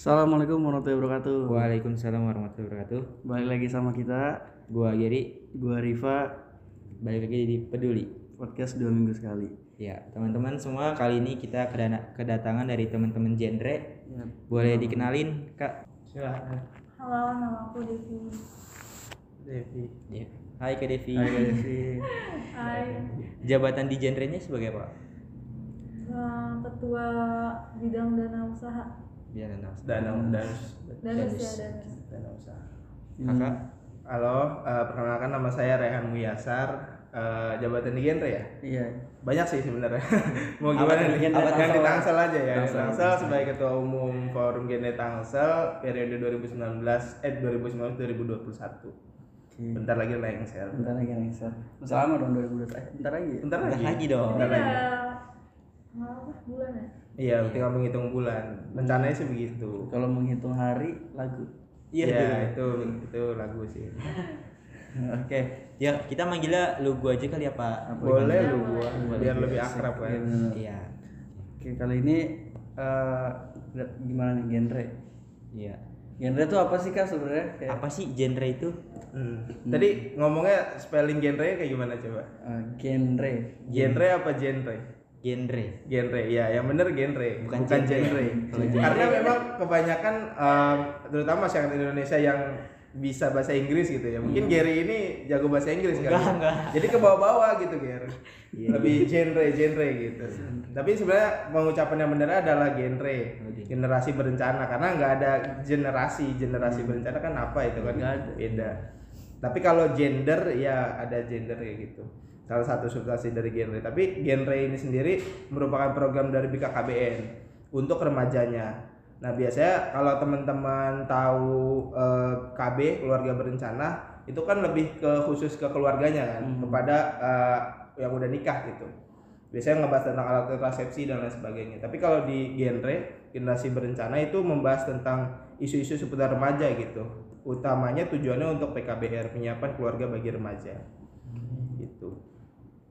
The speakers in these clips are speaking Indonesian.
Assalamualaikum warahmatullahi wabarakatuh. Waalaikumsalam warahmatullahi wabarakatuh. Balik lagi sama kita, Gua Giri, gua Riva, balik lagi di Peduli. podcast dua minggu sekali. Ya, teman-teman semua, kali ini kita kedana- kedatangan dari teman-teman genre. Ya, Boleh dikenalin, Kak? Silahkan Halo, nama aku Devi. Devi Ya. Hai Kak Devi. Hai Kak Devi. Hai, Jabatan di genrenya sebagai apa? eh, ketua bidang dana usaha. Biar Anda. Danau dan Danus Danus. ya, Danus. Danau usaha Kakak? Halo, eh, perkenalkan nama saya Rehan Muyasar Eh, jabatan di genre ya Iya. banyak sih sebenarnya mau Apa gimana nih yang di Tangsel. Aja ya Tangsel. Tangsel sebagai ketua umum forum genre Tangsel periode 2019 eh 2019 2021 Oke. bentar lagi lengser Bentar lagi. Masih lama dong 2020. Eh, bentar lagi. bentar Bentar lagi lagi dong. bentar lagi apa bulan ya? iya tinggal menghitung bulan rencananya sih begitu Kalau menghitung hari lagu. Iya, Iya, tuh. itu itu lagu sih Oke. Ya, kita manggilnya lu gua aja kali ya, Pak. boleh Boleh. lu gua biar boleh. lebih akrab Iya, kan bener. Iya. Oke, kali ini eh gimana nih genre? Iya. Genre itu apa sih Kak sebenarnya? Kayak Apa sih genre itu? Hmm. Tadi ngomongnya spelling genre kayak gimana coba? eh, genre. Genre apa genre? Genre. Genre, ya, yang bener genre, Bukan bukan, genre. genre. Genre- Karena memang kebanyakan, em, terutama masyarakat Indonesia yang bisa bahasa Inggris gitu ya. Mungkin Gary ini jago bahasa Inggris kan? Enggak. Jadi ke bawah-bawah gitu, Gary. Iya. Lebih genre, genre gitu. Tapi sebenarnya pengucapan yang benar adalah genre, generasi berencana. Karena nggak ada generasi, generasi berencana kan apa itu kan? Beda. Tapi kalau gender ya ada gender kayak gitu. Salah satu substansi dari genre. Tapi genre ini sendiri merupakan program dari BKKBN untuk remajanya. Nah biasanya kalau teman-teman tahu eh, KB keluarga berencana itu kan lebih ke khusus ke keluarganya kan kepada eh, yang udah nikah gitu. Biasanya ngebahas tentang alat kontrasepsi dan lain sebagainya. Tapi kalau di genre generasi berencana itu membahas tentang isu-isu seputar remaja gitu. Utamanya tujuannya untuk PKBR penyiapan keluarga bagi remaja.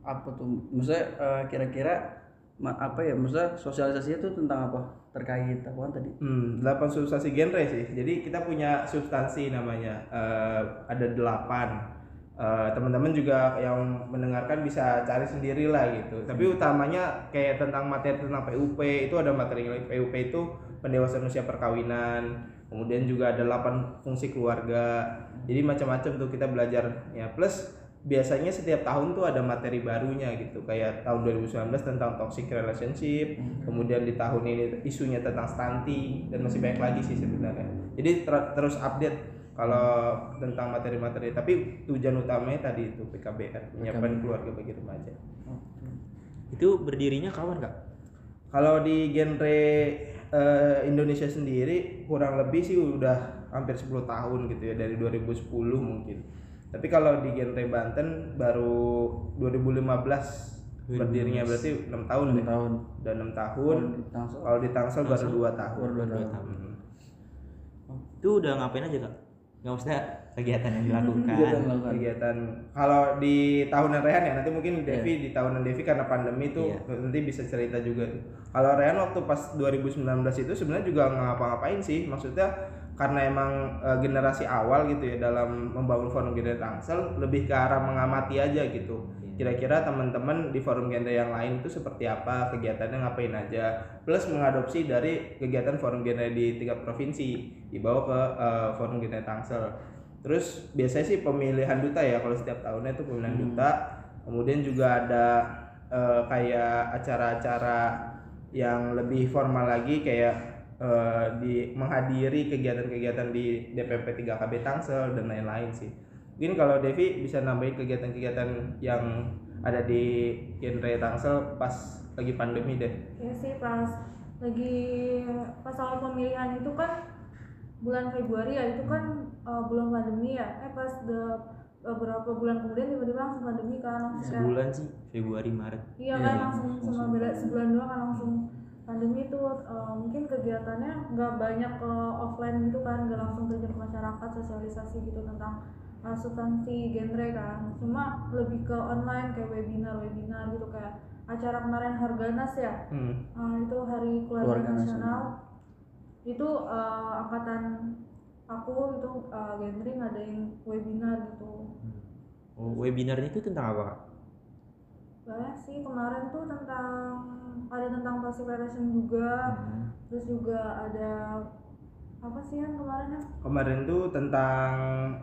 Apa tuh? Maksudnya eh, kira-kira ma- apa ya? Maksudnya sosialisasinya tuh tentang apa? Terkait apa kan tadi? Hmm, 8 substansi genre sih. Jadi kita punya substansi namanya eh, ada delapan. Eh, teman-teman juga yang mendengarkan bisa cari sendiri lah gitu. Tapi utamanya kayak tentang materi tentang PUP itu ada materi PUP itu pendewasaan usia perkawinan. Kemudian juga ada 8 fungsi keluarga. Jadi macam-macam tuh kita belajar ya. Plus biasanya setiap tahun tuh ada materi barunya gitu. Kayak tahun 2019 tentang toxic relationship kemudian di tahun ini isunya tentang stunting dan masih banyak lagi sih sebenarnya. Jadi ter- terus update kalau tentang materi-materi. Tapi tujuan utamanya tadi itu PKBR penyiapan keluarga bagi remaja. Itu berdirinya kapan, Kak? kalau di genre eh, Indonesia sendiri kurang lebih sih udah hampir 10 tahun gitu ya dari 2010 mungkin tapi kalau di genre Banten baru 2015 berdirinya berarti enam tahun deh tahun. udah enam tahun Di Tangsel. kalau di Tangsel baru dua tahun Baru dua Dua tahun. tahun. Hmm. Itu udah ngapain aja, Kak? Nggak maksudnya kegiatan yang dilakukan. Kegiatan kalau di tahunan Rehan ya nanti mungkin Devi di tahunan Devi karena pandemi itu Iya. nanti bisa cerita juga tuh. Kalau Rehan waktu pas 2019 itu sebenarnya juga nggak ngapa-ngapain sih maksudnya karena emang e, generasi awal gitu ya dalam membangun forum genre Tangsel lebih ke arah mengamati aja gitu. Kira-kira teman-teman di forum genre yang lain itu seperti apa kegiatannya ngapain aja plus mengadopsi dari kegiatan forum genre di tingkat provinsi dibawa ke eh, forum genre Tangsel. Terus biasanya sih pemilihan duta ya kalau setiap tahunnya itu pemilihan duta. Kemudian juga ada eh, kayak acara-acara yang lebih formal lagi kayak eh, di menghadiri kegiatan-kegiatan di DPP 3KB Tangsel dan lain-lain sih. Mungkin kalau Devi bisa nambahin kegiatan-kegiatan yang ada di genre Tangsel pas lagi pandemi deh. Ya sih pas lagi pas awal pemilihan itu kan bulan Februari ya itu kan uh, bulan pandemi ya. Eh pas the beberapa bulan kemudian tiba-tiba langsung pandemi kan langsung kayak- Sebulan sih, Februari, Maret. Iya kan langsung sama beda sebulan doang kan langsung pandemi itu eh, mungkin kegiatannya nggak banyak ke offline gitu kan nggak langsung terjun ke masyarakat sosialisasi gitu tentang eh, substansi genre kan. Cuma lebih ke online kayak webinar webinar gitu kayak acara kemarin Harganas ya? Hmm. Eh, itu hari keluarga Keluarga nasional. Itu eh, angkatan aku itu uh, genre ngadain webinar gitu. Oh, webinarnya itu tentang apa kak? Banyak sih kemarin tuh tentang ada tentang passive relation juga. Hmm. terus juga ada apa sih yang kemarin kemarin tuh tentang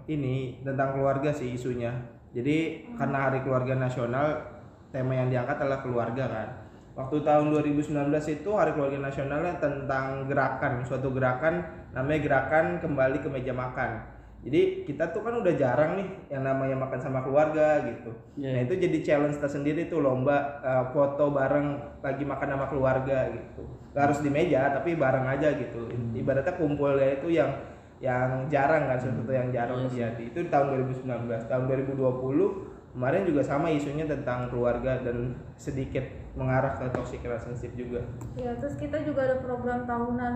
ini tentang keluarga sih isunya. Jadi karena hari keluarga nasional tema yang diangkat adalah keluarga kan? Waktu tahun 2019 itu hari keluarga nasionalnya tentang gerakan. Suatu gerakan namanya gerakan kembali ke meja makan jadi kita tuh kan udah jarang nih yang namanya makan sama keluarga gitu. Iya. nah itu jadi challenge tersendiri tuh lomba uh, foto bareng lagi makan sama keluarga gitu. Gak harus di meja tapi bareng aja gitu. Ibaratnya kumpulnya itu yang yang jarang kan sesuatu yang jarang Iya sih. terjadi. Itu di tahun 2019 tahun 2020 kemarin juga sama isunya tentang keluarga dan sedikit mengarah ke toxic relationship juga ya terus kita juga ada program tahunan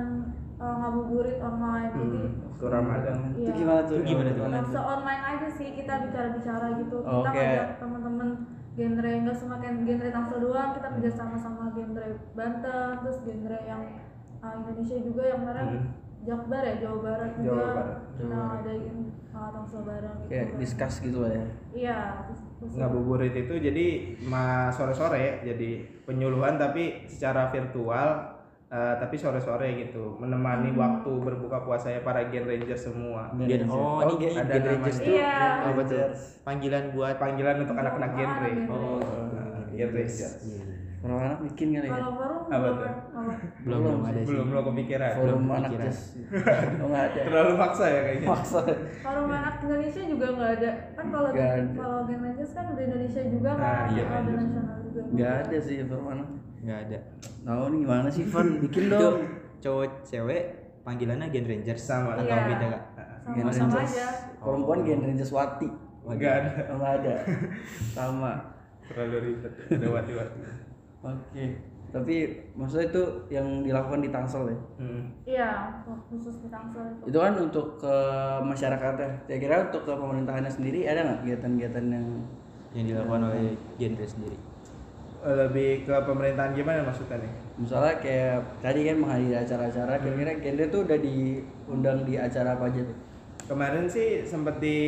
uh, ngabuburit online jadi hmm, waktu Ramadan Itu Iya. gimana tuh? Itu gimana tuh? Gimana se online aja sih kita bicara-bicara gitu kita Oke. ngajak teman-teman genre nggak cuma genre Tangsel doang kita kerja sama sama genre Banten terus genre yang uh, Indonesia juga yang kemarin Hmm. Jakbar ya Jawa Barat juga Jawa Barat. kita Jawa Barat. ngadain uh, Tangsel bareng gitu Kayak kan. discuss gitu lah ya. iya terus ngabuburit itu jadi ma sore-sore jadi penyuluhan tapi secara virtual eh, tapi sore-sore gitu menemani waktu berbuka puasanya para Gen Ranger semua. Gen- oh, ini Gen- ada Gen nama- Rangers tuh. Iya. Apa tuh? Panggilan buat panggilan untuk anak-anak genre Oh, Nah, Gen Ranger Kalau anak bikin kali ya. kalau forum Apa belum tuh? apa belum belum ada sih. belum belum kepikiran Forum belum anak kepikiran. jazz. Oh nggak ada. terlalu maksa ya kayaknya Maksa. kalau anak Indonesia juga nggak ada kan kalau Nggak kalau Gen Rangers kan udah Indonesia juga Nah, kan iya, ada Rangers. nasional juga Nggak ada sih forum anak. Nggak ada. Tahu nih gimana sih Van? Bikin dong. cowok cewek panggilannya Gen Rangers Sama. atau Iya. beda kak? Gen Rangers. aja Perempuan Gen Rangers Wati. nggak ada Oh nggak ada. Sama. terlalu ribet ada wati-wati Oke. Tapi maksudnya itu yang dilakukan di Tangsel ya? hmm. iya khusus di Tangsel itu Itu kan untuk ke masyarakatnya. Kira-kira untuk ke pemerintahannya sendiri ada nggak kegiatan-kegiatan yang Yang dilakukan oleh genre sendiri. Eh, lebih ke pemerintahan gimana maksudnya nih misalnya kayak tadi kan menghadiri acara-acara kira-kira genre tuh udah diundang di acara apa aja tuh? Kemarin sih sempet di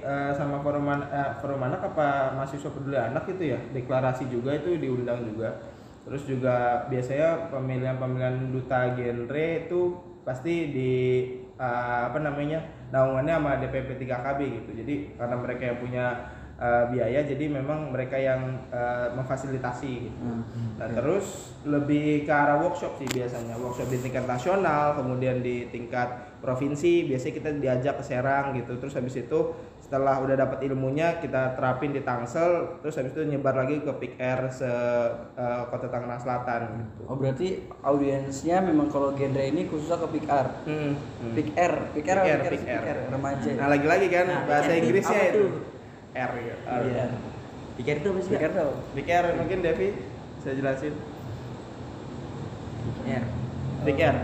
eh, sama forum an- eh, forum anak apa mahasiswa peduli anak itu ya deklarasi juga itu diundang juga. Terus juga biasanya pemilihan-pemilihan duta genre itu pasti di eh, apa namanya naungannya sama DPP 3KB gitu. Jadi karena mereka yang punya eh, biaya jadi memang mereka yang eh, memfasilitasi gitu. Nah terus lebih ke arah workshop sih biasanya. Workshop di tingkat nasional kemudian di tingkat provinsi biasanya kita diajak ke Serang gitu terus habis itu setelah udah dapat ilmunya kita terapin di Tangsel terus habis itu nyebar lagi ke Pick Air se eh, kota Tangerang Selatan gitu. Oh berarti audiensnya memang kalau genre ini khususnya ke pick R, Hmm, hmm. pick R, pick R, Pick R, pick R, pick pick R. R, remaja. Nah lagi-lagi kan Nah, bahasa Inggrisnya itu? R ya. Iya. Pikir itu apa sih Pick kak? R tuh. Pick R mungkin Devi saya jelasin. Big Air. Big Air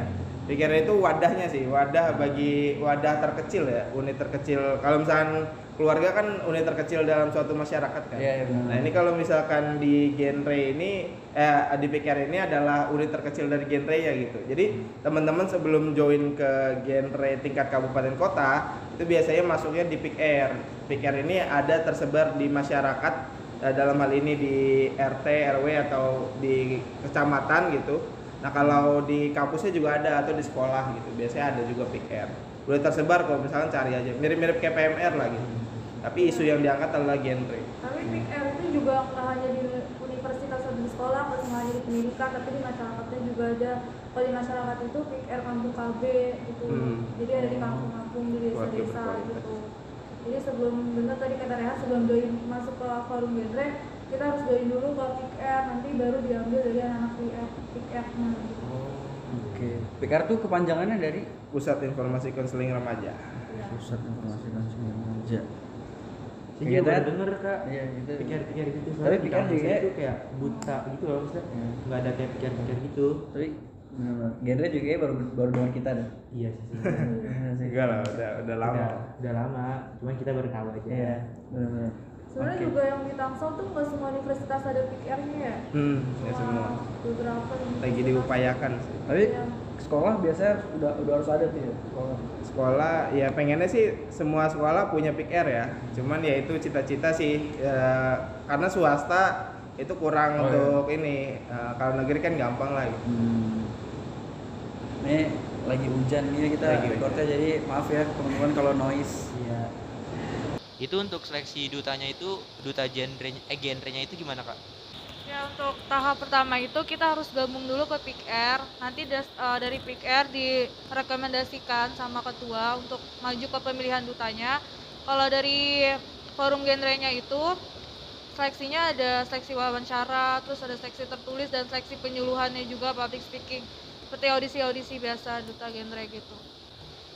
itu wadahnya sih, wadah bagi wadah terkecil ya, unit terkecil. Kalau misalkan keluarga kan unit terkecil dalam suatu masyarakat kan. Iya, iya, benar. Nah ini kalau misalkan di genre ini, eh di Air ini adalah unit terkecil dari genre ya gitu. Jadi teman-teman sebelum join ke genre tingkat kabupaten kota itu biasanya masuknya di. Big Air ini ada tersebar di masyarakat eh, dalam hal ini di RT, RW atau di kecamatan gitu. Nah kalau di kampusnya juga ada atau di sekolah gitu, biasanya ada juga PKR. Udah tersebar kalau misalkan cari aja, mirip-mirip kayak PMR lah gitu. Tapi isu yang diangkat adalah genre. tapi Big R itu juga nggak hanya di universitas atau di sekolah cuma hanya di pendidikan tapi di masyarakatnya juga ada kalau di masyarakat itu Big R kampung KB gitu Hmm. jadi ada di kampung-kampung di desa-desa gitu jadi sebelum bener tadi kata Reha sebelum join masuk ke forum genre kita harus join dulu ke Big R nanti baru diambil dari anak-anak Big R Big R nya gitu Oke. Pick R tuh kepanjangannya dari Pusat Informasi Konseling Remaja. Iya. Pusat Informasi Konsumen Remaja. Iya, Dad. denger kak. Iya, gitu. Pikir-pikir gitu. Tapi pikir juga- itu kayak buta gitu loh maksudnya. Nggak ada kayak pikir-pikir gitu. Tapi genre juga ya baru baru dengan kita deh. Iya sih. Iya sih. Enggak lah, udah udah lama. Udah, udah lama. Cuman kita baru tahu aja. Iya, benar-benar. Sebenarnya Oke. juga yang di Tangsel tuh nggak semua universitas ada PKR-nya ya hmm ya semua beberapa lagi diupayakan sih Tapi Iya. sekolah biasanya udah udah harus ada tuh ya sekolah. sekolah ya pengennya sih semua sekolah punya air ya cuman ya itu cita-cita sih ya, karena swasta itu kurang Oh, untuk ini Eh, kalau negeri kan gampang lah gitu. Hmm. Ini lagi hujan nih kita Lagi jadi maaf ya teman-teman kalau noise. Itu untuk seleksi dutanya itu duta genre eh genrenya itu gimana kak? Ya untuk tahap pertama itu kita harus gabung dulu ke Pick Air. Nanti das- eh, dari Pick Air direkomendasikan sama ketua untuk maju ke pemilihan dutanya. Kalau dari forum genrenya itu seleksinya ada seleksi wawancara, terus ada seleksi tertulis dan seleksi penyuluhannya juga public speaking. Seperti audisi-audisi biasa duta genre gitu.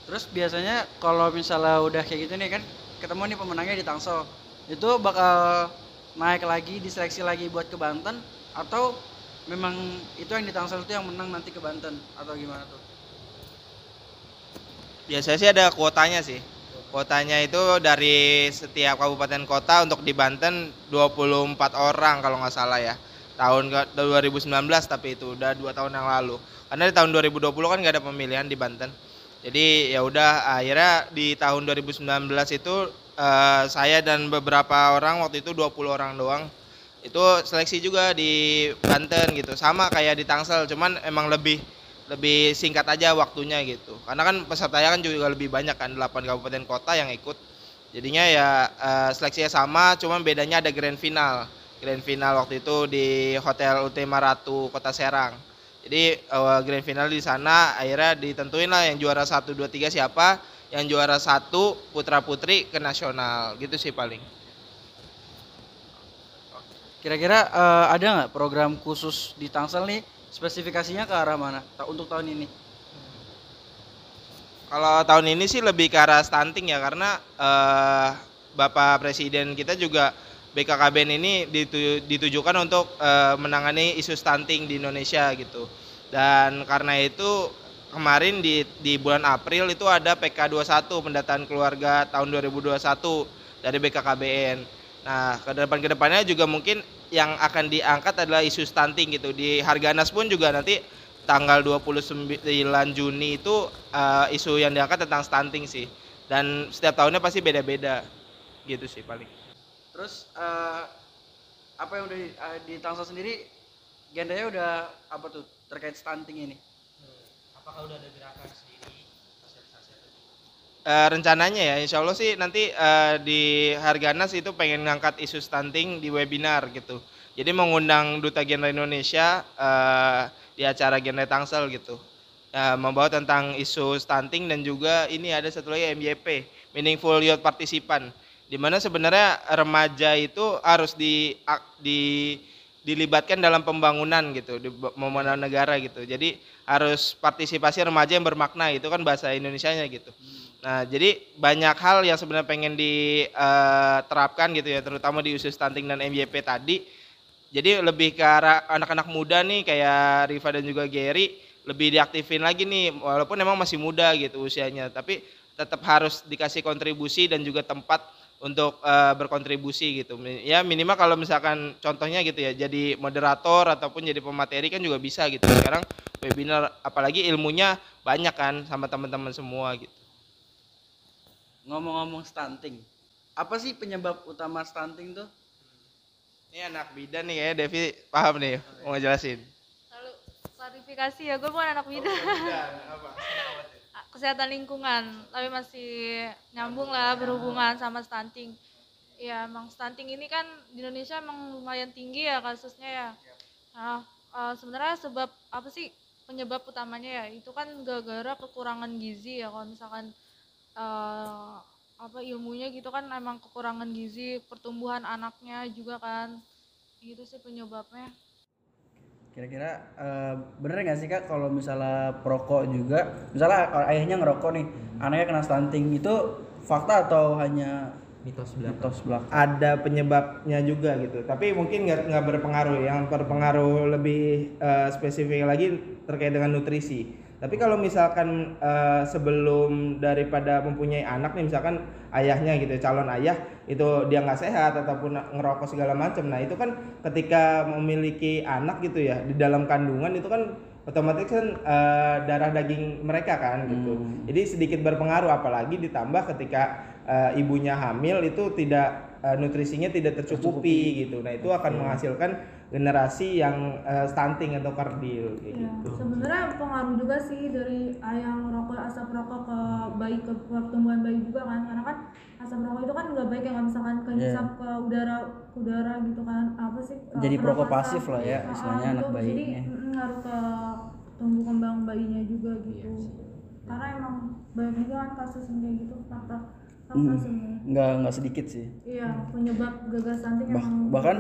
Terus biasanya kalau misalnya udah kayak gitu nih kan ketemu nih pemenangnya di Tangsel. Itu bakal naik lagi, diseleksi lagi buat ke Banten atau memang itu yang di Tangsel itu yang menang nanti ke Banten atau gimana tuh? biasanya sih ada kuotanya sih kuotanya itu dari setiap kabupaten kota untuk di Banten 24 orang kalau nggak salah ya tahun ke- 2019 tapi itu udah dua tahun yang lalu karena di tahun 2020 kan nggak ada pemilihan di Banten jadi ya udah akhirnya di tahun 2019 itu eh, saya dan beberapa orang waktu itu 20 orang doang itu seleksi juga di Banten gitu. Sama kayak di Tangsel cuman emang lebih lebih singkat aja waktunya gitu. Karena kan pesertanya kan juga lebih banyak kan 8 kabupaten kota yang ikut. Jadinya ya eh, seleksinya sama cuman bedanya ada grand final. Grand final waktu itu di Hotel Utama Ratu Kota Serang jadi eh, grand final di sana akhirnya ditentuin lah yang juara 1 2 3 siapa yang juara satu putra putri ke nasional gitu sih paling. Kira-kira eh, ada nggak program khusus di Tangsel nih? Spesifikasinya ke arah mana? Untuk tahun ini? Kalau tahun ini sih lebih ke arah stunting ya karena eh, Bapak Presiden kita juga BKKBN ini ditu- ditujukan untuk eh, menangani isu stunting di Indonesia gitu. Dan karena itu kemarin di di bulan April itu ada PK21 pendataan keluarga tahun 2021 dari BKKBN. Nah, ke depan ke depannya juga mungkin yang akan diangkat adalah isu stunting gitu. Di Harganas pun juga nanti tanggal 29 Juni itu eh, isu yang diangkat tentang stunting sih. Dan setiap tahunnya pasti beda-beda. Gitu sih paling. Terus eh, apa yang udah di, eh, di Tangsel sendiri genrenya udah apa tuh terkait stunting ini? Apakah udah ada gerakan sendiri sosialisasi atau Eh, rencananya ya, insya Allah sih nanti eh, di Harganas itu pengen ngangkat isu stunting di webinar gitu. Jadi mengundang Duta Genre Indonesia eh, di acara Genre Tangsel gitu. Eh, membawa tentang isu stunting dan juga ini ada satu lagi MYP, Meaningful Youth Participant. Di mana sebenarnya remaja itu harus di, di dilibatkan dalam pembangunan gitu, di pembangunan negara gitu. Jadi harus partisipasi remaja yang bermakna itu kan bahasa Indonesianya gitu. Nah, jadi banyak hal yang sebenarnya pengen diterapkan gitu ya, terutama di usus stunting dan MYP tadi. Jadi lebih ke arah anak-anak muda nih kayak Riva dan juga Gary lebih diaktifin lagi nih walaupun emang masih muda gitu usianya, tapi tetap harus dikasih kontribusi dan juga tempat untuk eh, berkontribusi gitu. Ya minimal kalau misalkan contohnya gitu ya, jadi moderator ataupun jadi pemateri kan juga bisa gitu. Sekarang webinar apalagi ilmunya banyak kan sama teman-teman semua gitu. Ngomong-ngomong stunting, apa sih penyebab utama stunting tuh? Ini anak bidan nih ya, Devi paham nih mau ngejelasin. Lalu klarifikasi ya, gue bukan anak bidan. Kesehatan lingkungan, tapi masih nyambung lah berhubungan sama stunting. Ya emang stunting ini kan di Indonesia emang lumayan tinggi ya kasusnya ya. Nah, eh, sebenarnya sebab apa sih penyebab utamanya ya? Itu kan gara-gara kekurangan gizi ya. Kalau misalkan eh, apa ilmunya gitu kan emang kekurangan gizi, pertumbuhan anaknya juga kan. Gitu sih penyebabnya. Kira-kira eh, bener nggak sih kak kalau misalnya perokok juga, misalnya ayahnya ngerokok nih, anaknya kena stunting itu fakta atau hanya mitos belakang? mitos belakang? Ada penyebabnya juga gitu, tapi mungkin nggak nggak berpengaruh. Yang berpengaruh lebih eh, spesifik lagi terkait dengan nutrisi. Tapi kalau misalkan eh, sebelum daripada mempunyai anak nih misalkan ayahnya gitu calon ayah itu dia nggak sehat ataupun ngerokok segala macam. Nah, itu kan ketika memiliki anak gitu ya di dalam kandungan itu kan otomatis kan eh, darah daging mereka kan gitu. Jadi sedikit berpengaruh apalagi ditambah ketika eh, ibunya hamil itu tidak eh, nutrisinya tidak tercukupi gitu. Nah, itu akan menghasilkan generasi yang eh, stunting atau kardil kayak Iya, gitu. sebenarnya pengaruh juga sih dari ayah rokok asap rokok ke bayi ke pertumbuhan bayi juga kan. Karena kan asap rokok itu kan nggak baik ya kalau misalkan kehisap ke udara ke udara gitu kan. Apa sih? Ke Jadi perokok pernapasan. pasif lah ya, Ah, istilahnya ah, anak itu bayinya. jadi mm, ngaruh ke tumbuh kembang bayinya juga gitu. Karena emang banyak juga kan kasus yang kayak gitu fakta Hmm. nggak nggak sedikit sih. Iya penyebab gagal stunting Bah- emang bahkan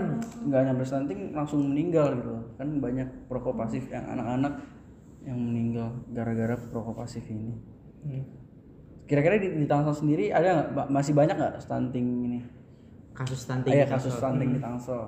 nggak nyampe stunting langsung meninggal gitu. Kan banyak perokok pasif yang anak-anak yang meninggal gara-gara perokok pasif ini. Hmm. kira-kira di, di Tangsel sendiri ada nggak? Ba- masih banyak nggak stunting ini? Kasus stunting Iya di kasus stunting di Tangsel.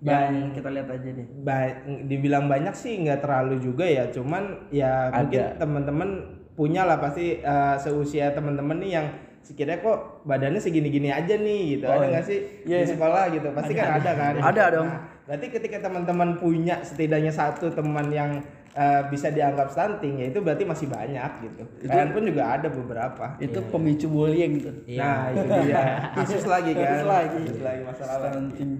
Yang kita lihat aja deh. Ba- dibilang banyak sih nggak terlalu juga ya. Cuman ya Ada. mungkin teman-teman punya lah pasti eh, seusia teman-teman nih yang sekiranya kok badannya segini-gini aja nih gitu Oh, ada iya. nggak sih Iya, di iya. sekolah gitu pasti kan ada kan Ada dong. Nah, berarti ketika teman-teman punya setidaknya satu teman yang eh, bisa dianggap stunting ya itu berarti masih banyak gitu kalian pun juga ada beberapa itu pemicu bullying gitu Iya. nah itu dia kasus lagi kan Kasus lagi. kasus lagi masalah stunting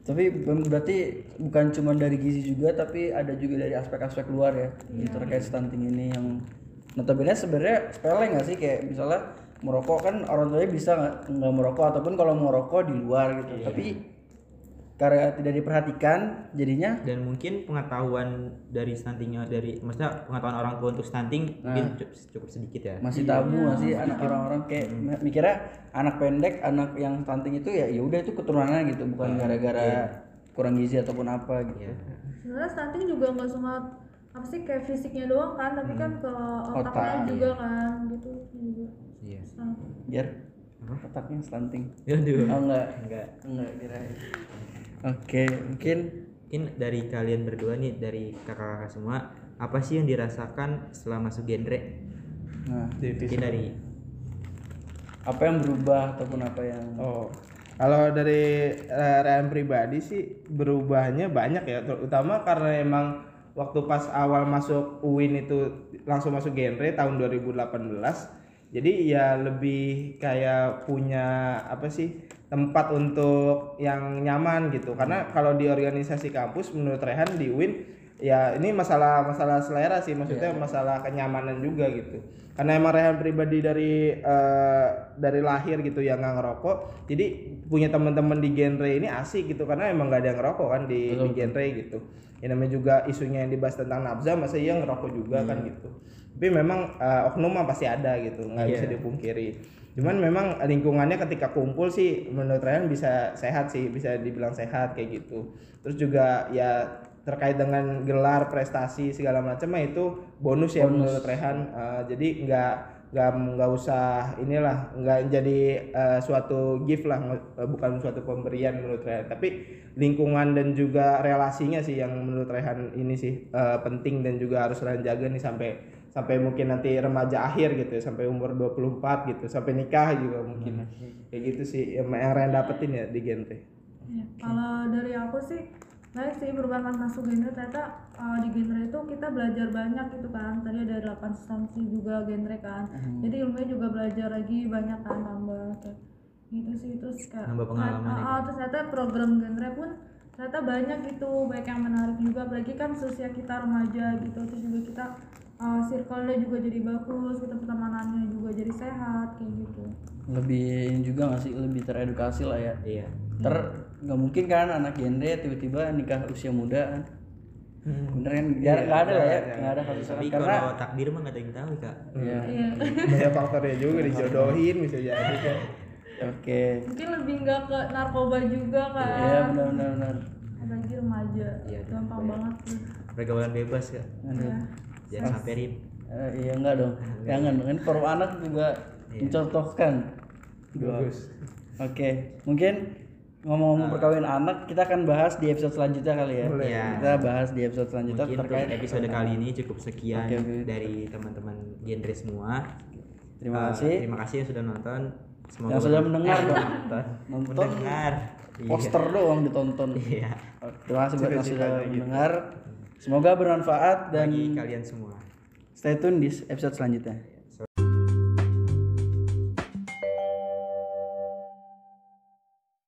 tapi ber- berarti bukan cuma dari gizi juga tapi ada juga dari aspek-aspek luar ya Iya. terkait stunting ini yang notabene sebenarnya sepele nggak sih? Kayak misalnya merokok kan orang tuanya bisa nggak merokok ataupun kalau merokok di luar gitu. Iya. tapi karena tidak diperhatikan jadinya dan mungkin pengetahuan dari stuntingnya dari maksudnya pengetahuan orang tua untuk stunting Nah. mungkin cukup, cukup sedikit ya. Masih tabu nggak sih anak orang-orang kayak mikirnya anak pendek anak yang stunting itu ya ya udah itu keturunannya gitu bukan gara-gara kurang gizi ataupun apa gitu. Iya. sebenarnya stunting juga nggak cuma apa sih kayak fisiknya doang kan tapi kan ke otaknya Otak, juga kan gitu juga. Iya. Stunting. biar otaknya stunting? Aduh. oh enggak. Enggak. Enggak kirain. Oke mungkin mungkin dari kalian berdua nih dari kakak-kakak semua apa sih yang dirasakan setelah masuk genre nah mungkin dari apa yang berubah ataupun apa yang Oh, kalau dari Ryan pribadi sih berubahnya banyak ya, terutama karena emang waktu pas awal masuk UIN itu langsung masuk genre tahun 2018. Jadi ya lebih kayak punya apa sih tempat untuk yang nyaman gitu. Karena kalau di organisasi kampus menurut Rehan di UIN ya ini masalah masalah selera sih maksudnya masalah kenyamanan juga gitu. Karena emang Rehan pribadi dari eh, dari lahir gitu yang nggak ngerokok jadi punya teman-teman di genre ini asik gitu karena emang nggak ada yang ngerokok kan di, di genre gitu. Ya namanya juga isunya yang dibahas tentang nafza masa iya ngerokok juga kan gitu. Tapi memang eh, oknum mah pasti ada gitu nggak bisa dipungkiri. Cuman memang lingkungannya ketika kumpul sih menurut Rehan bisa sehat sih bisa dibilang sehat kayak gitu. Terus juga ya terkait dengan gelar prestasi segala macam mah itu bonus ya menurut Rehan. Eh, jadi nggak nggak nggak usah inilah nggak jadi eh, suatu gift lah eh, bukan suatu pemberian menurut Rehan. Tapi lingkungan dan juga relasinya sih yang menurut Rehan ini sih eh, penting dan juga harus Rehan jaga nih sampai sampai mungkin nanti remaja akhir gitu ya, sampai umur 24 gitu sampai nikah juga mungkin. Kayak gitu sih yang, Rehan dapetin ya di genre Ya, Kalau dari aku sih baik sih berubah pas masuk genre. Ternyata uh, di genre itu kita belajar banyak gitu kan. Tadi ada 8 instansi juga genre kan. Jadi ilmunya juga belajar lagi banyak kan tambah kayak gitu sih. Terus kayak Nambah pengalaman ya, ah, ah, terus ternyata program genre pun ternyata banyak gitu. Baik yang menarik juga. Apalagi kan seusia kita remaja gitu. Terus juga kita uh, circle-nya juga jadi bagus kita pertemanannya juga jadi sehat kayak gitu. Lebih juga nggak sih? Lebih teredukasi lah ya. Iya. Ter nggak mungkin kan anak genre tiba-tiba nikah usia muda kan. Bener kan? Jarang nggak ada lah ya. nggak ada kasus tapi karena kalau takdir mah nggak ada yang tahu kak. Ya iya. Banyak faktornya juga dijodohin bisa jadi kan oke. Mungkin lebih nggak ke narkoba juga kan ya benar-benar benar apalagi remaja. Iya, gampang banget tuh pergaulan bebas kak. Aduh. jangan sampai rib Eh, iya enggak dong. Jangan kan forum anak juga mencontohkan. Bagus. Oke. Mungkin ngomong-ngomong perkawinan anak kita akan bahas di episode selanjutnya kali ya Boleh. Iya. kita bahas di episode selanjutnya Mungkin untuk terkait episode kali anak. ini cukup sekian Oke, oke. dari teman-teman genre semua. terima Eh, kasih Terima kasih yang sudah nonton. Semoga Yang sudah mendengar dong. nonton. Mendengar. Iya. poster doang ditonton Iya. terima kasih buat yang sudah gitu. mendengar semoga bermanfaat dan Bagi kalian semua. stay tune di episode selanjutnya